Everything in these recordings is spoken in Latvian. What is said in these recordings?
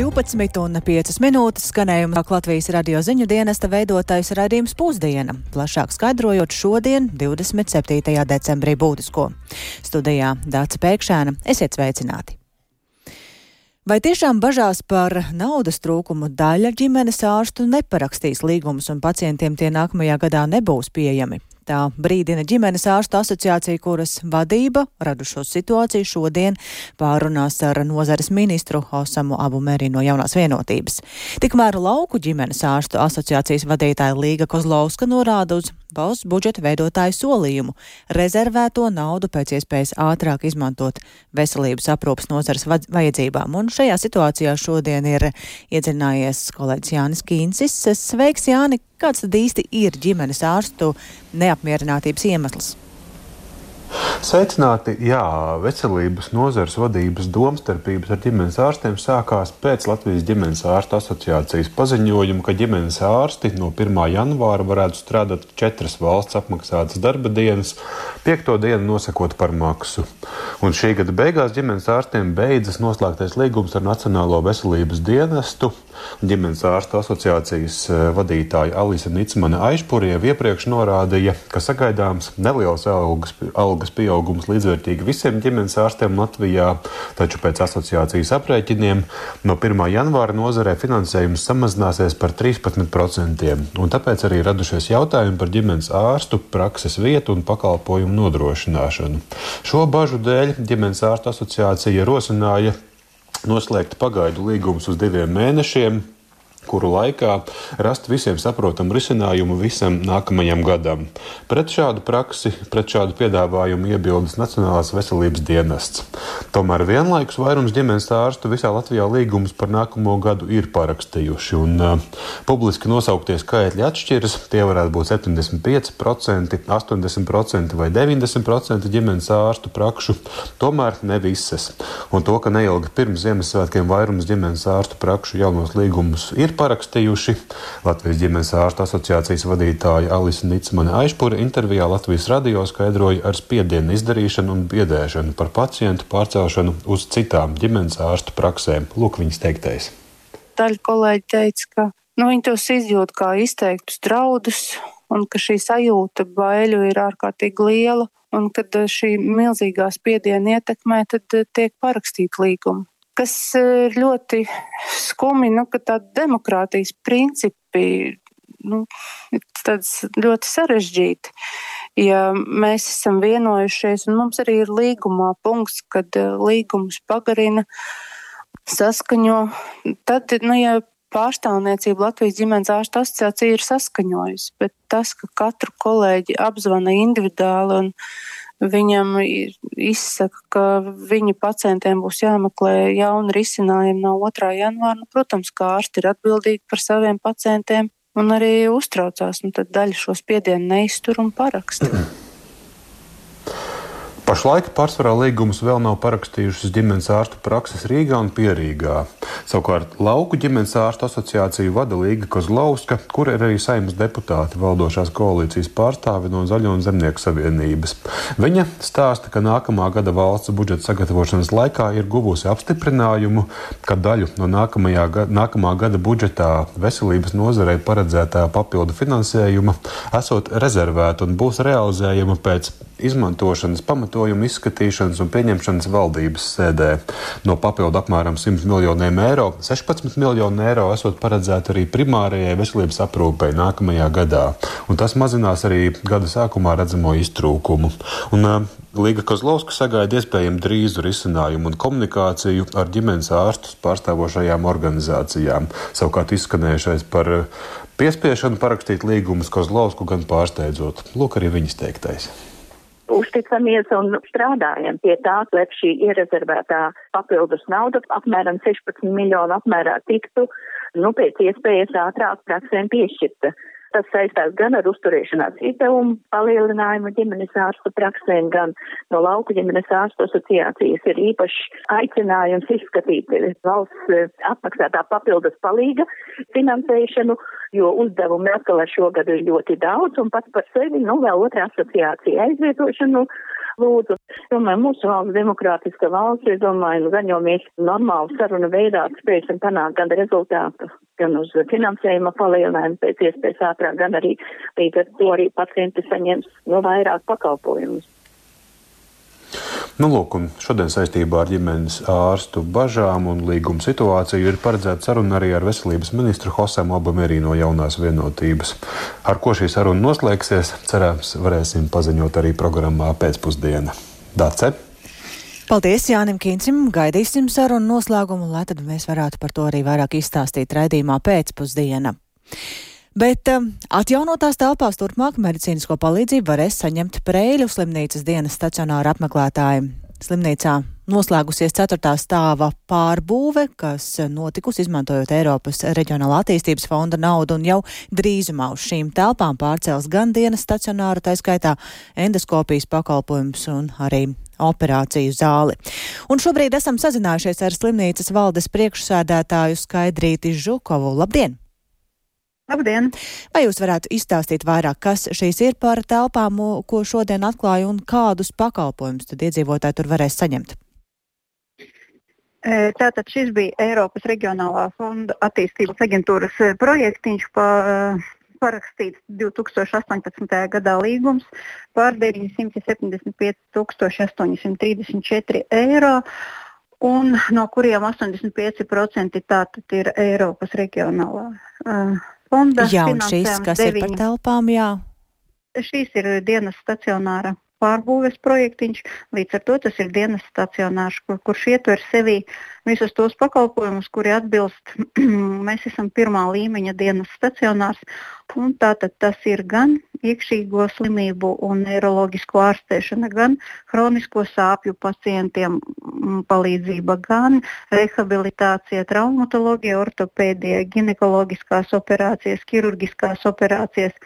12,5 minūtes skanējuma Latvijas radio ziņu dienesta veidotājs raidījums Pusdiena, plašāk skaidrojot šodien, 27. decembrī būtisko. Studijā Dāca Pēkšēna, esiet sveicināti! Vai tiešām bažās par naudas trūkumu daļa ģimenes ārstu neparakstīs līgumus un pacientiem tie nākamajā gadā nebūs pieejami? Tā brīdina ģimenes ārstu asociācija, kuras vadība radušo situāciju šodien pārunās ar nozares ministru Osamu Abu Meri no jaunās vienotības. Tikmēr lauku ģimenes ārstu asociācijas vadītāja Līga Kozlovska norāda uz valsts budžeta veidotāju solījumu rezervēto naudu pēc iespējas ātrāk izmantot veselības aprūpas nozares vajadzībām. Un šajā situācijā šodien ir iedziļinājies kolēģis Jānis Kīncis. Sveiks, Jāni! Kāds tad īsti ir ģimenes ārstu neapmierinātības iemesls? Sveicināti! Jā, veselības nozares vadības domstarpības ar ģimenes ārstiem sākās pēc Latvijas ģimenes ārstu asociācijas paziņojuma, ka ģimenes ārsti no 1. janvāra varētu strādāt četras valsts apmaksātas darba dienas, piekto dienu nosakot par maksu. Un šī gada beigās ģimenes ārstiem beidzas noslēgtais līgums ar Nacionālo veselības dienestu. Ģimenes ārstu asociācijas eh, vadītāja Alisa Nicmane Aišpuriev iepriekš norādīja, ka sagaidāms neliels algas, algas pieaugums līdzvērtīgi visiem ģimenes ārstiem Latvijā, taču pēc asociācijas aprēķiniem no 1. janvāra nozarē finansējums samazināsies par 13%, un tāpēc arī radušies jautājumi par ģimenes ārstu prakses vietu un pakalpojumu nodrošināšanu. Šo bažu dēļ ģimenes ārstu asociācija rosināja noslēgt pagaidu līgumus uz diviem mēnešiem kuru laikā rast visiem saprotamu risinājumu visam nākamajam gadam. Pret šādu praksi, pret šādu piedāvājumu iebildas Nacionālās veselības dienests. Tomēr vienlaikus vairums ģimenes ārstu visā Latvijā līgumus par nākamo gadu ir parakstījuši, un uh, publiski nosauktie skaitļi atšķiras. Tie varētu būt 75%, 80% vai 90% ģimenes ārstu prakšu, tomēr ne visas. Un to, ka neilgi pirms Ziemassvētkiem vairums ģimenes ārstu prakšu jaunos līgumus ir ir parakstījuši. Latvijas ģimenes ārstu asociācijas vadītāja Alisa Nicmane Aišpura intervijā Latvijas radio skaidroja ar spiedienu izdarīšanu un biedēšanu par pacientu pārcelšanu uz citām ģimenes ārstu praksēm. Lūk, viņas teiktais. Daļa kolēģi teica, ka nu, viņi tos izjūt kā izteiktus draudus un ka šī sajūta baiļu ir ārkārtīgi liela. Un kad šī milzīgā spiediena ietekmē, tad tiek parakstīta līguma kas ir ļoti skumji, nu, ka tādi demokrātijas principi nu, tāds ļoti sarežģīti. Ja mēs esam vienojušies, un mums arī ir līgumā punkts, kad eh, līgums pagarina, saskaņo, tad, nu, ja pārstāvniecība Latvijas ģimenes ārsta asociācija ir saskaņojusi, bet tas, ka katru kolēģi apzvana individuāli un viņam izsaka, ka viņa pacientiem būs jāmeklē jauni risinājumi no 2. janvāra. Nu, protams, kā ārsti ir atbildīgi par saviem pacientiem un arī uztraucās, nu tad daļa šo spiedienu neiztur un paraksta. Pašlaik pārsvarā līgumus vēl nav parakstījušas ģimenes ārstu prakses Rīgā un Pierīgā. Savukārt Lauku ģimenes ārstu asociāciju vada Līga Kozlauska, kur ir arī saimnes deputāti valdošās koalīcijas pārstāvi no Zaļo un Zemnieku savienības. Viņa stāsta, ka nākamā gada valsts budžeta sagatavošanas laikā ir guvusi apstiprinājumu, ka daļu no nākamā, nākamā gada budžetā veselības nozarei paredzētā papildu finansējuma esot rezervēta un būs realizējama pēc izmantošanas, pamatojuma izskatīšanas un pieņemšanas valdības sēdē. No papildu apmēram 100 miljoniem eiro 16 miljonu eiro esot paredzēta arī primārajai veselības aprūpei nākamajā gadā. Un tas mazinās arī gada sākumā redzamo iztrūkumu. Un, Līga Kozlovska sagaida iespējami drīzu risinājumu un komunikāciju ar ģimenes ārstus pārstāvošajām organizācijām. Savukārt izskanējušais par piespiešanu parakstīt līgumus Kozlovsku gan pārsteidzot. Lūk, arī viņas teiktais uzticamies un strādājam pie tā, lai šī ierezervētā papildus nauda apmēram 16 miljonu apmērā tiktu, nu, pēc iespējas ātrāk praksēm piešķirta. Tas saistās gan ar uzturēšanās izdevumu palielinājumu ģimenes ārstu praksēm, gan no lauku ģimenes ārstu asociācijas ir īpaši aicinājums izskatīt valsts apmaksātā papildus palīga finansēšanu, jo uzdevumi atkal ar šogad ir ļoti daudz un pats par sevi, nu, vēl otrā asociācija aizvietošanu lūdzu. Domāju, mūsu valsts demokrātiska valsts, es domāju, nu, gan jau mēs normāli saruna veidā spēsim panākt gan rezultātu, gan uz finansējuma palielinājumu pēc iespējas ātrāk, gan arī līdz ar to arī pacienti saņems no vairāk pakalpojumus. Nu, lūk, šodien saistībā ar ģimenes ārstu bažām un līguma situāciju ir paredzēta saruna arī ar veselības ministru Hosemu Abamērī no jaunās vienotības. Ar ko šī saruna noslēgsies, cerams, varēsim paziņot arī programmā pēcpusdiena. Dace! Paldies Jānim Kīncim, gaidīsim sarunu noslēgumu, lai tad mēs varētu par to arī vairāk izstāstīt raidījumā pēcpusdiena. Bet um, atjaunotās telpās turpmāk medicīnisko palīdzību varēs saņemt Prēļu slimnīcas dienas stacionāra apmeklētāji. Slimnīcā noslēgusies ceturtā stāva pārbūve, kas notikusi izmantojot Eiropas reģionāla attīstības fonda naudu un jau drīzumā uz šīm telpām pārcels gan dienas stacionāru, tā skaitā endoskopijas pakalpojums un arī operāciju zāli. Un šobrīd esam sazinājušies ar slimnīcas valdes priekšsēdētāju Skaidrīti Žukovu. Labdien! Labdien! Vai jūs varētu izstāstīt vairāk, kas šīs ir par telpām, ko šodien atklāja un kādus pakalpojumus tad iedzīvotāji tur varēs saņemt? E, tātad šis bija Eiropas reģionālā fonda attīstības aģentūras e, projektiņš pa, e, parakstīts 2018. gadā līgums par 975 834 eiro, un no kuriem 85% tātad ir Eiropas reģionālā uh, fonda. Jā, un šīs, kas deviņu. ir par telpām, jā. Šīs ir dienas stacionāra pārbūves projektiņš. Līdz ar to tas ir dienas stacionārs, kur, kurš ietver sevī visus tos pakalpojumus, kuri atbilst. mēs esam pirmā līmeņa dienas stacionārs. Tātad tas ir gan iekšīgo slimību un neiroloģisko ārstēšana, gan hronisko sāpju pacientiem mm, palīdzība, gan rehabilitācija, traumatoloģija, ortopēdija, ginekoloģiskās operācijas, ķirurģiskās operācijas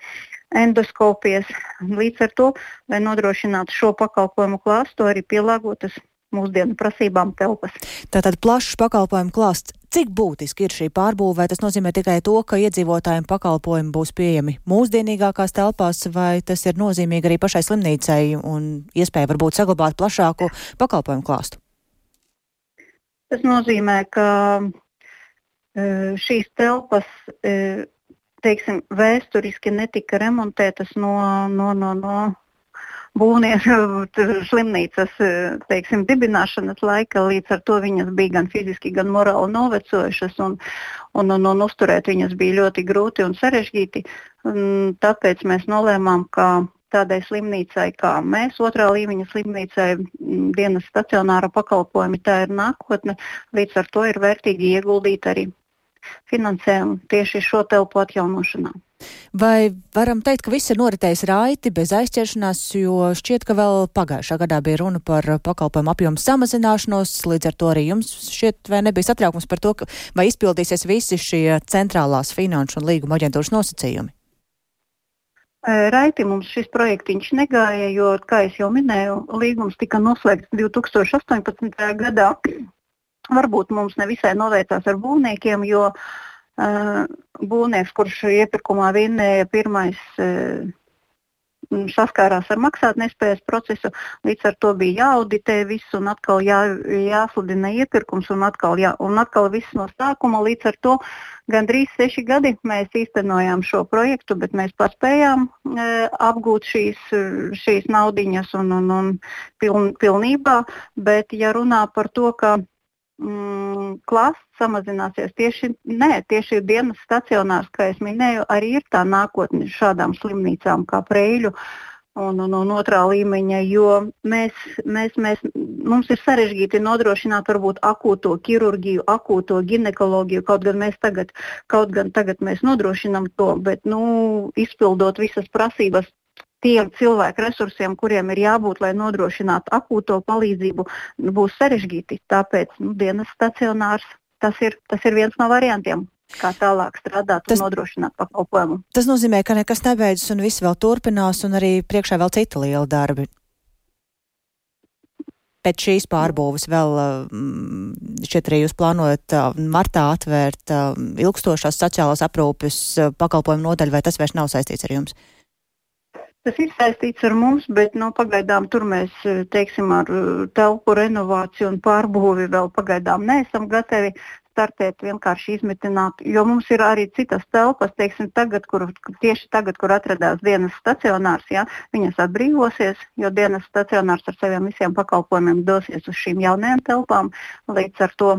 endoskopijas. Līdz ar to, lai nodrošinātu šo pakalpojumu klāstu, arī pielāgotas mūsdienu prasībām telpas. Tātad plašs pakalpojumu klāsts. Cik būtiski ir šī pārbūve? Tas nozīmē tikai to, ka iedzīvotājiem pakalpojumi būs pieejami mūsdienīgākās telpās, vai tas ir nozīmīgi arī pašai slimnīcai un iespēja varbūt saglabāt plašāku pakalpojumu klāstu? Tas nozīmē, ka e, šīs telpas e, teiksim, vēsturiski netika remontētas no, no, no, no būvnieku slimnīcas teiksim, dibināšanas laika. Līdz ar to viņas bija gan fiziski, gan morāli novecojušas, un, un, un, un uzturēt viņas bija ļoti grūti un sarežģīti. Tāpēc mēs nolēmām, ka tādai slimnīcai kā mēs, otrā līmeņa slimnīcai, dienas stacionāra pakalpojumi, tā ir nākotne. Līdz ar to ir vērtīgi ieguldīt arī finansējumu tieši šo telpu atjaunošanā. Vai varam teikt, ka viss ir noritējis raiti, bez aizķeršanās, jo šķiet, ka vēl pagājušā gadā bija runa par pakalpojumu apjomu samazināšanos, līdz ar to arī jums šķiet vai nebija satraukums par to, ka vai izpildīsies visi šie centrālās finanšu un līguma aģentūras nosacījumi? Raiti mums šis projektiņš negāja, jo, kā jau minēju, līgums tika noslēgts 2018. gadā. Varbūt mums nevisai noveicās ar būvniekiem, jo uh, būvnieks, kurš iepirkumā vinnēja pirmais, uh, saskārās ar maksātnespējas procesu, līdz ar to bija jāauditē viss un atkal jā, jāsludina iepirkums un atkal, jā, un atkal viss no sākuma. Līdz ar to gandrīz seši gadi mēs īstenojām šo projektu, bet mēs paspējām e, apgūt šīs, šīs naudiņas un, un, un piln, pilnībā. Bet ja runā par to, ka mm, klases samazināsies. Tieši, nē, tieši dienas stacionārs, kā jau minēju, arī ir tā nākotne šādām slimnīcām kā Preļu. Un, un, un otrā līmeņa, jo mēs, mēs, mēs, mums ir sarežģīti nodrošināt varbūt akūto ķirurģiju, akūto ginekoloģiju. Kaut gan mēs tagad, kaut gan tagad mēs nodrošinām to, bet nu, izpildot visas prasības, tiem cilvēku resursiem, kuriem ir jābūt, lai nodrošinātu akūto palīdzību, būs sarežģīti. Tāpēc nu, dienas stacionārs tas ir, tas ir viens no variantiem. Kā tālāk strādāt tas, un nodrošināt pakalpojumu. Tas nozīmē, ka nekas nebeidzas un viss vēl turpinās, un arī priekšā vēl citi lieli darbi. Pēc šīs pārbūves vēl mm, šķiet arī jūs plānojat martā atvērt ilgstošās sociālās aprūpes pakalpojumu nodaļu, vai tas vairs nav saistīts ar jums? Tas ir saistīts ar mums, bet nu, pagaidām tur mēs teiksim, ar telpu renovāciju un pārbūvi vēl pagaidām neesam gatavi startēt, vienkārši izmitināt. Jo mums ir arī citas telpas, teiksim, tagad, kur, tieši tagad, kur atradās dienas stacionārs, ja, viņas atbrīvosies, jo dienas stacionārs ar saviem visiem pakalpojumiem dosies uz šīm jaunajām telpām. Līdz ar to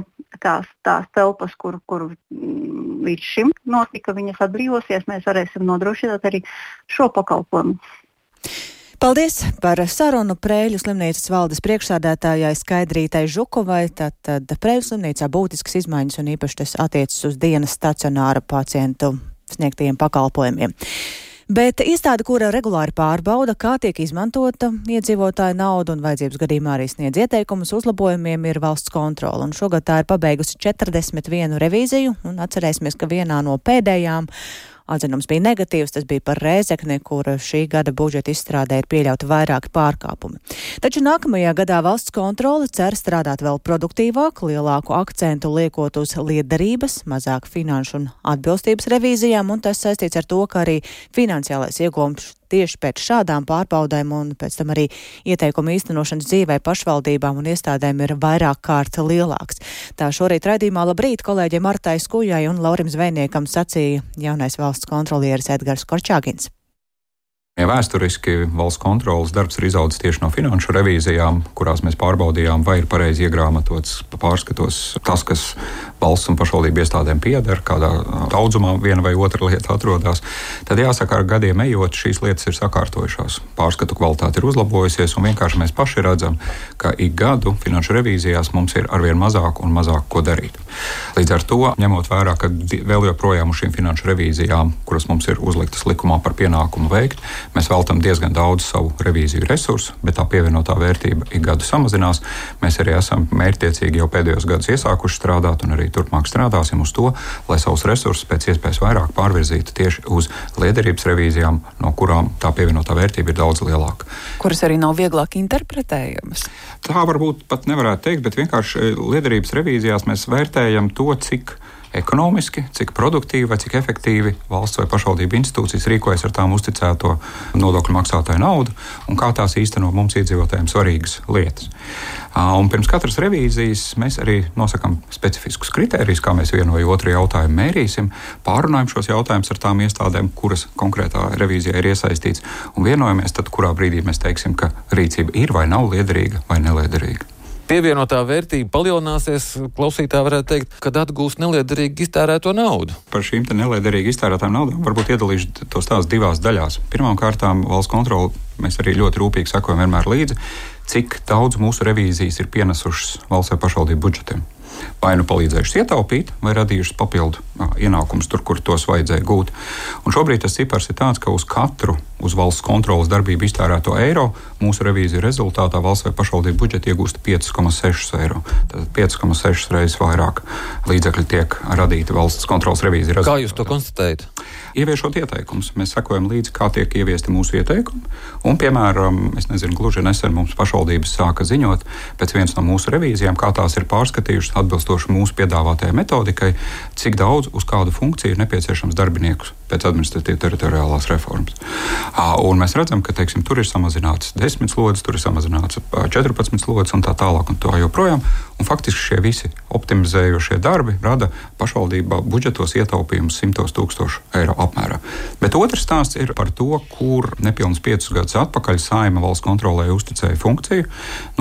tās, tās telpas, kur, kur mm, līdz šim notika, viņas atbrīvosies, mēs varēsim nodrošināt arī šo pakalpojumu. Paldies par sarunu Prēļu slimnīcas valdes priekšsādātājai Skaidrītai Žukovai. Tātad Prēļu slimnīcā būtiskas izmaiņas un īpaši tas attiecas uz dienas stacionāra pacientu sniegtajiem pakalpojumiem. Bet iestāde, kura regulāri pārbauda, kā tiek izmantota iedzīvotāja nauda un vajadzības gadījumā arī sniedz ieteikumus uzlabojumiem, ir valsts kontrola. Un šogad tā ir pabeigusi 41 revīziju, un atcerēsimies, ka vienā no pēdējām Atzinums bija negatīvs, tas bija par Rēzekni, kur šī gada budžeta izstrādē ir pieļauti vairāki pārkāpumi. Taču nākamajā gadā valsts kontrole cer strādāt vēl produktīvāk, lielāku akcentu liekot uz liederības, mazāk finanšu un atbilstības revīzijām, un tas saistīts ar to, ka arī finansiālais iegūms tieši pēc šādām pārbaudēm un pēc tam arī ieteikumu īstenošanas dzīvē pašvaldībām un iestādēm ir vairāk kārt lielāks. Tā šorīt raidījumā labrīt kolēģiem Martai Skujai un Laurim Zvejniekam sacīja jaunais valsts kontrolieris Edgars Korčāgins. Ja vēsturiski valsts kontrolas darbs ir izaudzis tieši no finanšu revīzijām, kurās mēs pārbaudījām, vai ir pareizi iegrāmatots pārskatos tas, kas valsts un pašvaldību iestādēm pieder, kādā daudzumā viena vai otra lieta atrodas, tad jāsaka, ar gadiem ejot, šīs lietas ir sakārtojušās. Pārskatu kvalitāte ir uzlabojusies, un vienkārši mēs paši redzam, ka ik gadu finanšu revīzijās mums ir arvien mazāk un mazāk ko darīt. Līdz ar to, ņemot vērā, ka vēl joprojām uz šīm finanšu revīzijām, kuras mums ir uzliktas likumā par pienākumu veikt, Mēs veltam diezgan daudz savu revīziju resursu, bet tā pievienotā vērtība ik gadu samazinās. Mēs arī esam mērķtiecīgi jau pēdējos gados iesākuši strādāt un arī turpmāk strādāsim uz to, lai savus resursus pēc iespējas vairāk pārvirzītu tieši uz liederības revīzijām, no kurām tā pievienotā vērtība ir daudz lielāka. Kuras arī nav vieglāk interpretējamas? Tā varbūt pat nevarētu teikt, bet vienkārši liederības revīzijās mēs vērtējam to, cik ekonomiski, cik produktīvi vai cik efektīvi valsts vai pašvaldību institūcijas rīkojas ar tām uzticēto nodokļu maksātāju naudu un kā tās īsteno mums iedzīvotājiem svarīgas lietas. Un pirms katras revīzijas mēs arī nosakām specifiskus kritērijus, kā mēs vienu vai otru jautājumu mērīsim, pārunājam šos jautājumus ar tām iestādēm, kuras konkrētā revīzijā ir iesaistīts, un vienojamies, tad, kurā brīdī mēs teiksim, ka rīcība ir vai nav liederīga vai neliederīga pievienotā vērtība palielināsies, klausītāji varētu teikt, kad atgūs neliederīgi iztērēto naudu. Par šīm neliederīgi iztērētām naudām varbūt iedalīšu tos tās divās daļās. Pirmkārt, valsts kontrole mēs arī ļoti rūpīgi sekojam vienmēr līdzi, cik daudz mūsu revīzijas ir pienesušas valsts vai pašvaldību budžetiem vai nu palīdzējušas ietaupīt, vai radījušas papildu ienākumus tur, kur tos vajadzēja gūt. Un šobrīd tas cipars ir tāds, ka uz katru uz valsts kontrolas darbību iztērēto eiro mūsu revīzija rezultātā valsts vai pašvaldību budžeti iegūst 5,6 eiro. Tātad 5,6 reizes vairāk līdzekļu tiek radīti valsts kontrolas revīzija rezultātā. Kā jūs to konstatējat? Ieviešot ieteikumus, mēs sekojam līdzi, kā tiek ieviesti mūsu ieteikumi. Un, piemēram, es nezinu, gluži nesen mums pašvaldības sāka ziņot pēc vienas no mūsu revīzijām, kā tās ir pārskatījušas atbilstoši mūsu piedāvātajai metodikai, cik daudz uz kādu funkciju ir nepieciešams darbiniekus pēc administratīvas teritoriālās reformas. Un mēs redzam, ka teiksim, tur ir samazināts 10 slodzes, tur ir samazināts 14 slodzes un tā tālāk. Un tā joprojām. Un faktiski šie visi optimizējošie darbi rada pašvaldībā budžetos ietaupījumus simtos tūkstošu eiro apmērā. Bet otrs stāsts ir par to, kur nepilnus piecus gadus atpakaļ saima valsts kontrolē uzticēja funkciju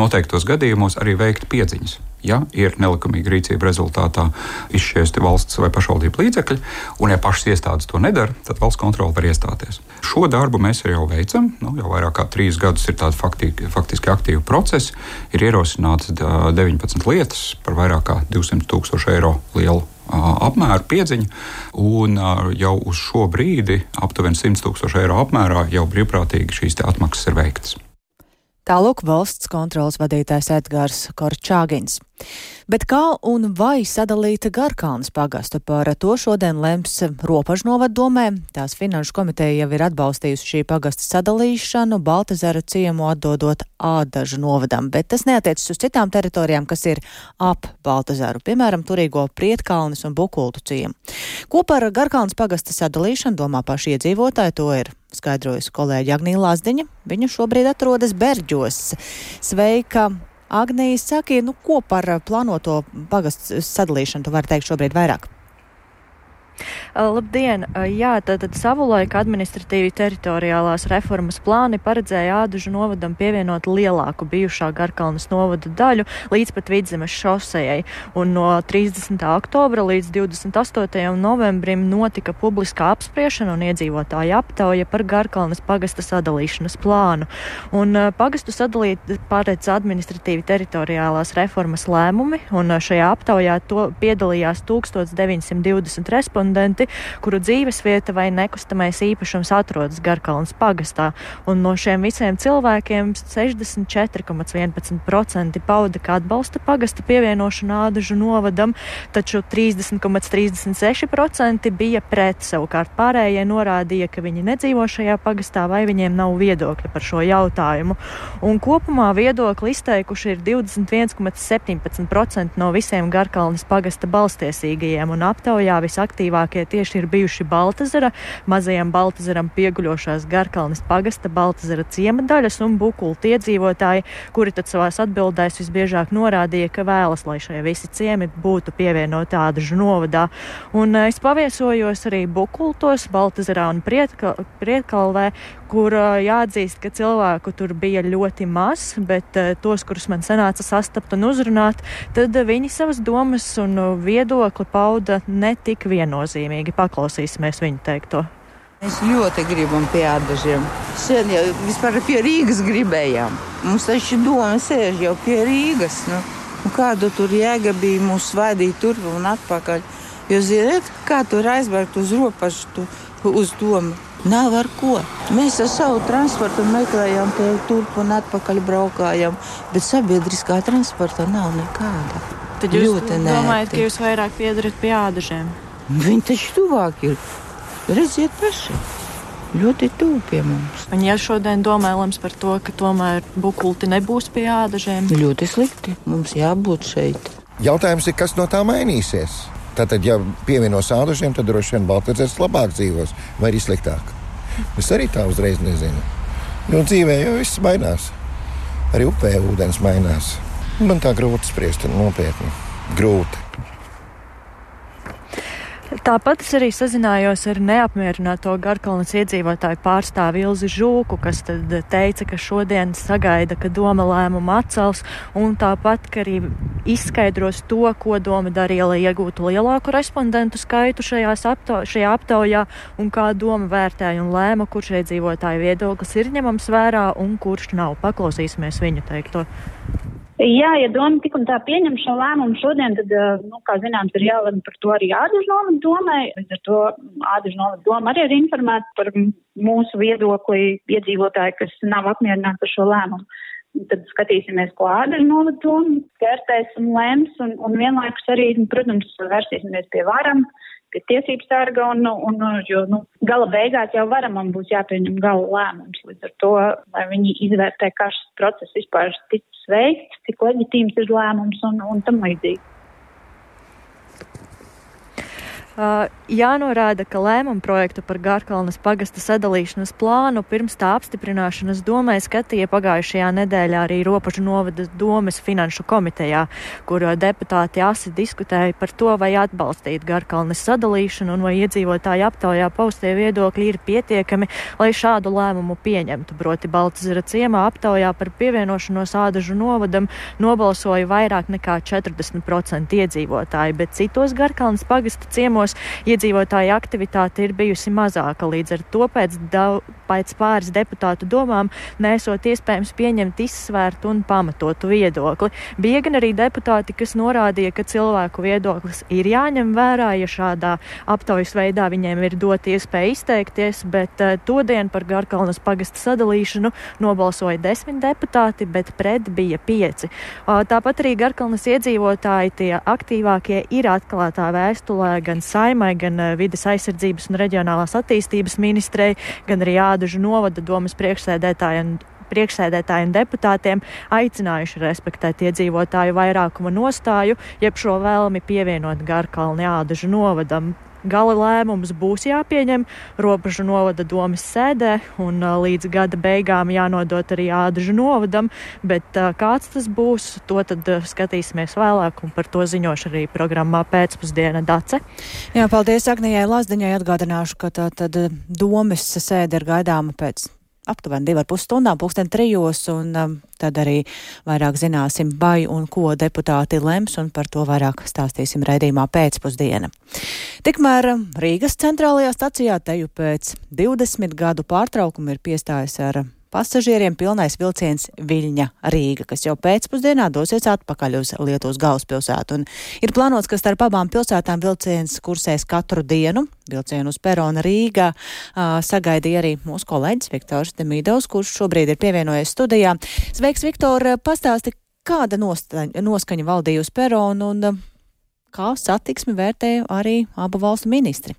noteiktos gadījumos arī veikt piedziņas ja ir nelikumīga rīcība rezultātā izšķiesti valsts vai pašvaldību līdzekļi, un ja pašas iestādes to nedara, tad valsts kontrole var iestāties. Šo darbu mēs jau veicam. Nu, jau vairāk kā trīs gadus ir tādi faktiski, faktiski aktīvi procesi. Ir ierosināts 19 lietas par vairāk kā 200 tūkstošu eiro lielu apmēru piedziņu, un jau uz šo brīdi aptuveni 100 tūkstošu eiro apmērā jau brīvprātīgi šīs atmaksas ir veiktas. Tālūk valsts kontrolas vadītājs Edgars Korčāgins. Bet kā un vai sadalīta Garkalnas pagastu par to šodien lems Ropažnovaddomē. Tās finanšu komiteja jau ir atbalstījusi šī pagasta sadalīšanu Baltazara ciemu atdodot Ādažu novadam, bet tas neatiecas uz citām teritorijām, kas ir ap Baltazaru, piemēram, Turīgo Prietkalnis un Bukultu ciemu. Ko par Garkalnas pagasta sadalīšanu domā paši iedzīvotāji, to ir skaidrojusi kolēģi Agnija Lazdiņa. Viņa šobrīd atrodas Berģos. Sveika! Agnija, saki, nu, ko par plānoto pagastu sadalīšanu tu vari teikt šobrīd vairāk? Labdien! Jā, tātad savulaik administratīvi teritoriālās reformas plāni paredzēja Ādužu novadam pievienot lielāku bijušā Garkalnas novada daļu līdz pat Vidzemes šosejai. Un no 30. oktobra līdz 28. novembrim notika publiskā apspriešana un iedzīvotāja aptauja par Garkalnas pagasta sadalīšanas plānu. Un pagastu sadalīt paredz administratīvi teritoriālās reformas lēmumi, un šajā aptaujā to piedalījās 1920 respondenti cilvēki, kuru dzīvesvieta vai nekustamais īpašums atrodas Garkalnas pagastā, un no šiem visiem cilvēkiem 64,11% pauda, ka atbalsta pagasta pievienošanu Ādažu novadam, taču 30,36% bija pret, savukārt pārējie norādīja, ka viņi nedzīvo šajā pagastā vai viņiem nav viedokļa par šo jautājumu. Un kopumā viedokli izteikuši ir 21,17% no visiem Garkalnas pagasta balstiesīgajiem, un aptaujā visaktīvākie tieši ir bijuši Baltazara, mazajam Baltazaram pieguļošās Garkalnes pagasta Baltazara ciema daļas un bukulti iedzīvotāji, kuri tad savās atbildēs visbiežāk norādīja, ka vēlas, lai šie visi ciemi būtu pievienoti Ādažu novadā. Un eh, es paviesojos arī bukultos Baltazarā un Prietkalvē, kur eh, jāatzīst, ka cilvēku tur bija ļoti maz, bet uh, tos, kurus man sanāca sastapt un uzrunāt, tad viņi savas domas un viedokli pauda ne tik viennozīmīgi uzmanīgi paklausīsimies viņu teikto. Mēs ļoti gribam pie ādažiem. Sen jau vispār pie Rīgas gribējām. Mums taču doma sēž jau pie Rīgas. Nu. Un kādu tur jēga bija mūs svaidīt turp un atpakaļ? Jo ziniet, kā tur aizbraukt uz robežu, tu, uz domu. Nav ar ko. Mēs ar savu transportu meklējām, turp un atpakaļ braukājām, bet sabiedriskā transporta nav nekāda. Tad jūs domājat, ka jūs vairāk piedarat pie ādažiem? Viņi taču tuvāk ir. Redziet, paši. Ļoti tuvu pie mums. Un ja šodien domājams par to, ka tomēr bukulti nebūs pie ādažiem? Ļoti slikti. Mums jābūt šeit. Jautājums ir, kas no tā mainīsies? Tātad, ja pievienos ādažiem, tad droši vien Baltkrievijas labāk dzīvos vai arī sliktāk. Es arī tā uzreiz nezinu. Jo dzīvē jau viss mainās. Arī upē ūdens mainās. Man tā grūti spriest, nopietni. Grūti. Tāpat es arī sazinājos ar neapmierināto Garkalnas iedzīvotāju pārstāvi Ilzi Žūku, kas teica, ka šodien sagaida, ka doma lēmumu atcels, un tāpat, ka arī izskaidros to, ko doma darīja, lai iegūtu lielāku respondentu skaitu aptau šajā aptaujā, un kā doma vērtēja un lēma, kurš iedzīvotāju viedoklis ir ņemams vērā un kurš nav. Paklausīsimies viņu teikto. Jā, ja doma tik un tā pieņem šo lēmumu šodien, tad, eh, nu, kā zināms, ir jālem par to arī Ādažu novadu domai. Līdz ar to Ādažu novadu doma arī ir informēta par mūsu viedokli iedzīvotāji, kas nav apmierināti ar šo lēmumu. Tad skatīsimies, ko Ādažu novadu doma vērtēs un lems, un, un vienlaikus arī, protams, vērsīsimies pie varam. Uh, tiesības sarga, un, un, jo, nu, gala beigās jau varamam būs jāpieņem gala lēmums. Līdz ar to, lai viņi izvērtē, kā šis process vispār tiks veikts, cik leģitīms ir lēmums un, un tam līdzīgi. Uh, jānorāda, ka lēmumu projektu par Gārkalnas pagasta sadalīšanas plānu pirms tā apstiprināšanas domē skatīja pagājušajā nedēļā arī Ropažu novada domes finanšu komitejā, kur deputāti asi diskutēja par to, vai atbalstīt Gārkalnes sadalīšanu un vai iedzīvotāju aptaujā paustie viedokļi ir pietiekami, lai šādu lēmumu pieņemtu. Proti Baltzera ciemā aptaujā par pievienošanos Ādažu novadam nobalsoja vairāk nekā 40% iedzīvotāji, bet citos Gārkalnes pagasta ciemos posmos iedzīvotāju aktivitāte ir bijusi mazāka. Līdz ar to pēc, daudz, pēc pāris deputātu domām nesot iespējams pieņemt izsvērtu un pamatotu viedokli. Bija gan arī deputāti, kas norādīja, ka cilvēku viedoklis ir jāņem vērā, ja šādā aptaujas veidā viņiem ir dot iespēja izteikties, bet uh, todien par Garkalnas pagasta sadalīšanu nobalsoja desmit deputāti, bet pret bija pieci. Tāpat arī Garkalnas iedzīvotāji tie aktīvākie ir atklātā vēstulē gan saimai, gan uh, vides aizsardzības un reģionālās attīstības ministrei, gan arī Ādužu novada domas priekšsēdētājiem priekšsēdētājiem deputātiem aicinājuši respektēt iedzīvotāju vairākuma nostāju, jeb šo vēlmi pievienot Garkalni ādažu novadam. Gala lēmums būs jāpieņem robežu novada domas sēdē, un līdz gada beigām jānodot arī ādažu novadam, bet kāds tas būs, to tad skatīsimies vēlāk, un par to ziņošu arī programmā pēcpusdiena Dace. Jā, paldies Agnijai Lazdiņai. Atgādināšu, ka tā tad domas sēde ir gaidāma pēc aptuveni divu ar pus stundām, pulksten trijos, un um, tad arī vairāk zināsim, vai un ko deputāti lems, un par to vairāk stāstīsim raidījumā pēcpusdiena. Tikmēr um, Rīgas centrālajā stacijā teju pēc 20 gadu pārtraukuma ir piestājis ar pasažieriem pilnais vilciens Viļņa Rīga, kas jau pēcpusdienā dosies atpakaļ uz Lietuvas galvaspilsētu. Un ir plānots, ka starp abām pilsētām vilciens kursēs katru dienu. Vilcienu uz Perona Rīgā uh, sagaidīja arī mūsu kolēģis Viktors Demīdovs, kurš šobrīd ir pievienojies studijā. Sveiks, Viktor! Pastāsti, kāda nostaņa, noskaņa valdīja uz Peronu un uh, kā satiksmi vērtēja arī abu valstu ministri?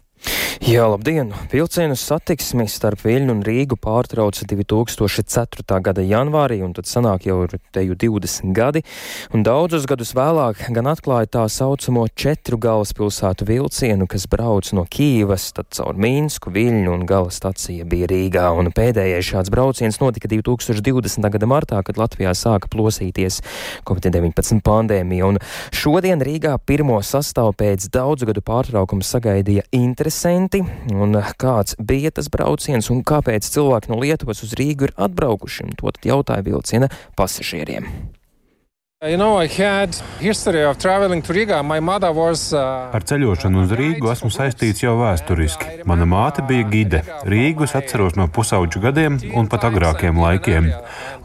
Jā, labdien! Vilcienu satiksmi starp Viļņu un Rīgu pārtrauca 2004. gada janvārī, un tad sanāk jau ir teju 20 gadi, un daudzus gadus vēlāk gan atklāja tā saucamo četru galvaspilsētu vilcienu, kas brauc no Kīvas, tad caur Mīnsku, Viļņu un gala stacija bija Rīgā, un pēdējais šāds brauciens notika 2020. gada martā, kad Latvijā sāka plosīties Covid-19 pandēmija, un šodien Rīgā pirmo sastāvu pēc daudzu gadu pārtraukuma sagaidīja interesanti interesanti, un kāds bija tas brauciens un kāpēc cilvēki no Lietuvas uz Rīgu ir atbraukuši, un to tad jautāja vilciena pasažieriem. You know, was, uh, Ar ceļošanu uz Rīgu esmu saistīts jau vēsturiski. Mana māte bija gide. Rīgu es atceros no pusauģu gadiem un pat agrākiem laikiem.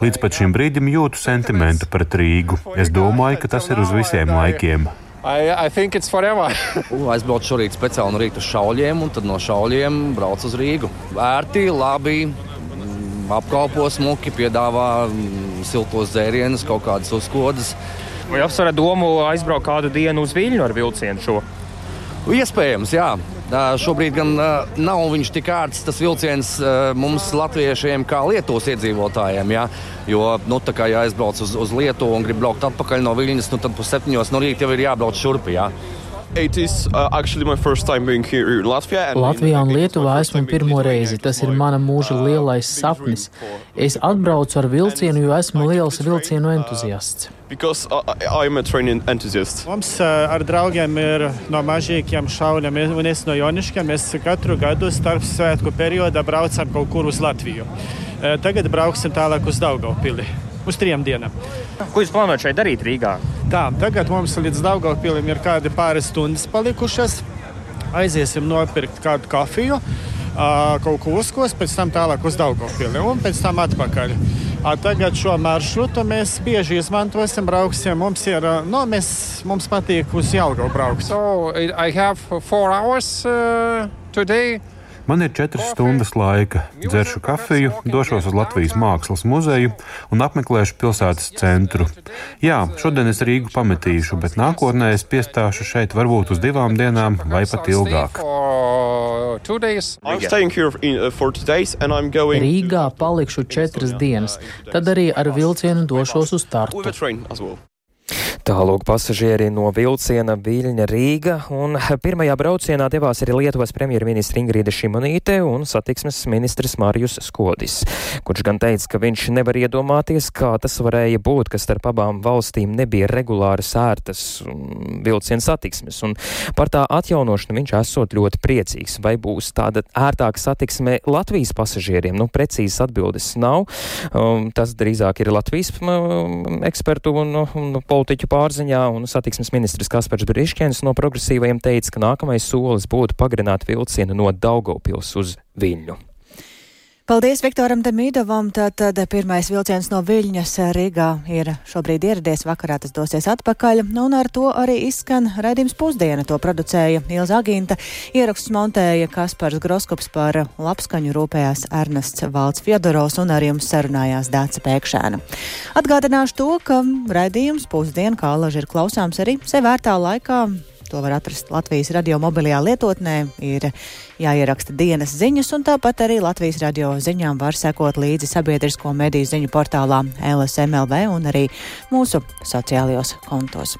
Līdz pat šim brīdim jūtu sentimentu pret Rīgu. Es domāju, ka tas ir uz visiem laikiem. I, I think it's forever. Aizbraucu šorīt speciāli no rīta uz šauļiem, un tad no šauļiem braucu uz Rīgu. Vērti, labi, mm, apkalpo smuki, piedāvā mm, siltos dzērienus, kaut kādas uzkodas. Vai apsverat domu aizbraukt kādu dienu uz Viļņu ar vilcienu šo? Iespējams, jā. Šobrīd gan nav viņš tik ērts tas vilciens mums, latviešiem, kā Lietuvas iedzīvotājiem. Jā. Jo, nu, kā ja aizbrauc uz, uz Lietuvu un grib braukt atpakaļ no Viļņas, nu, tad pusseptiņos no rīta jau ir jābrauc šurp. Jā. Is, uh, Latvijā, un Lietuvā esmu pirmo reizi. Tas ir mana mūža lielais sapnis. Es atbraucu ar vilcienu, jo esmu liels vilcienu entuziasts. Mums uh, ar draugiem ir no mažīkiem šauļiem, un es no Joniškiem. Mēs katru gadu starp svētku periodā braucam kaut kur uz Latviju. Uh, tagad brauksim tālāk uz Daugavpili uz trim dienām. Ko jūs plānojat šeit darīt Rīgā? Tā, tagad mums līdz Daugavpilim ir kādi pāris stundas palikušas. Aiziesim nopirkt kādu kafiju, kaut ko uzkos, pēc tam tālāk uz Daugavpili un pēc tam atpakaļ. A, tagad šo maršrutu mēs bieži izmantosim, brauksim. Mums, ir, no, mēs, mums patīk uz Jālgavu braukt. So, I have four hours uh, today. Man ir četras stundas laika. Dzeršu kafiju, došos uz Latvijas Mākslas muzeju un apmeklēšu pilsētas centru. Jā, šodien es Rīgu pametīšu, bet nākotnē es piestāšu šeit varbūt uz divām dienām vai pat ilgāk. Rīgā palikšu četras dienas, tad arī ar vilcienu došos uz Tartu. Tālūk pasažieri no vilciena Viļņa Rīga, un pirmajā braucienā devās arī Lietuvas premjerministra Ingrīda Šimonīte un satiksmes ministrs Mārijus Skodis, kurš gan teica, ka viņš nevar iedomāties, kā tas varēja būt, ka starp abām valstīm nebija regulāras ērtas vilciena satiksmes, un par tā atjaunošanu viņš esot ļoti priecīgs. Vai būs tāda ērtāka satiksme Latvijas pasažieriem? Nu, precīzas atbildes nav. Um, tas drīzāk ir Latvijas um, ekspertu un, un politiķu pārziņā, un satiksmes ministrs Kaspars Briškens no progresīvajiem teica, ka nākamais solis būtu pagarināt vilcienu no Daugavpils uz Viļņu. Paldies Viktoram Demīdovam. Tātad pirmais vilciens no Viļņas Rīgā ir šobrīd ieradies, vakarā tas dosies atpakaļ, nu, un ar to arī izskan raidījums pusdiena. To producēja Ilza Aginta, ierakstus montēja Kaspars Groskops par labskaņu rūpējās Ernests Valds Fjodorovs un ar jums sarunājās Dāca Pēkšēna. Atgādināšu to, ka raidījums pusdiena kā alaži ir klausāms arī sevērtā laikā To var atrast Latvijas radio mobilajā lietotnē, ir jāieraksta dienas ziņas, un tāpat arī Latvijas radio ziņām var sekot līdzi sabiedrisko mediju ziņu portālā LSMLV un arī mūsu sociālajos kontos.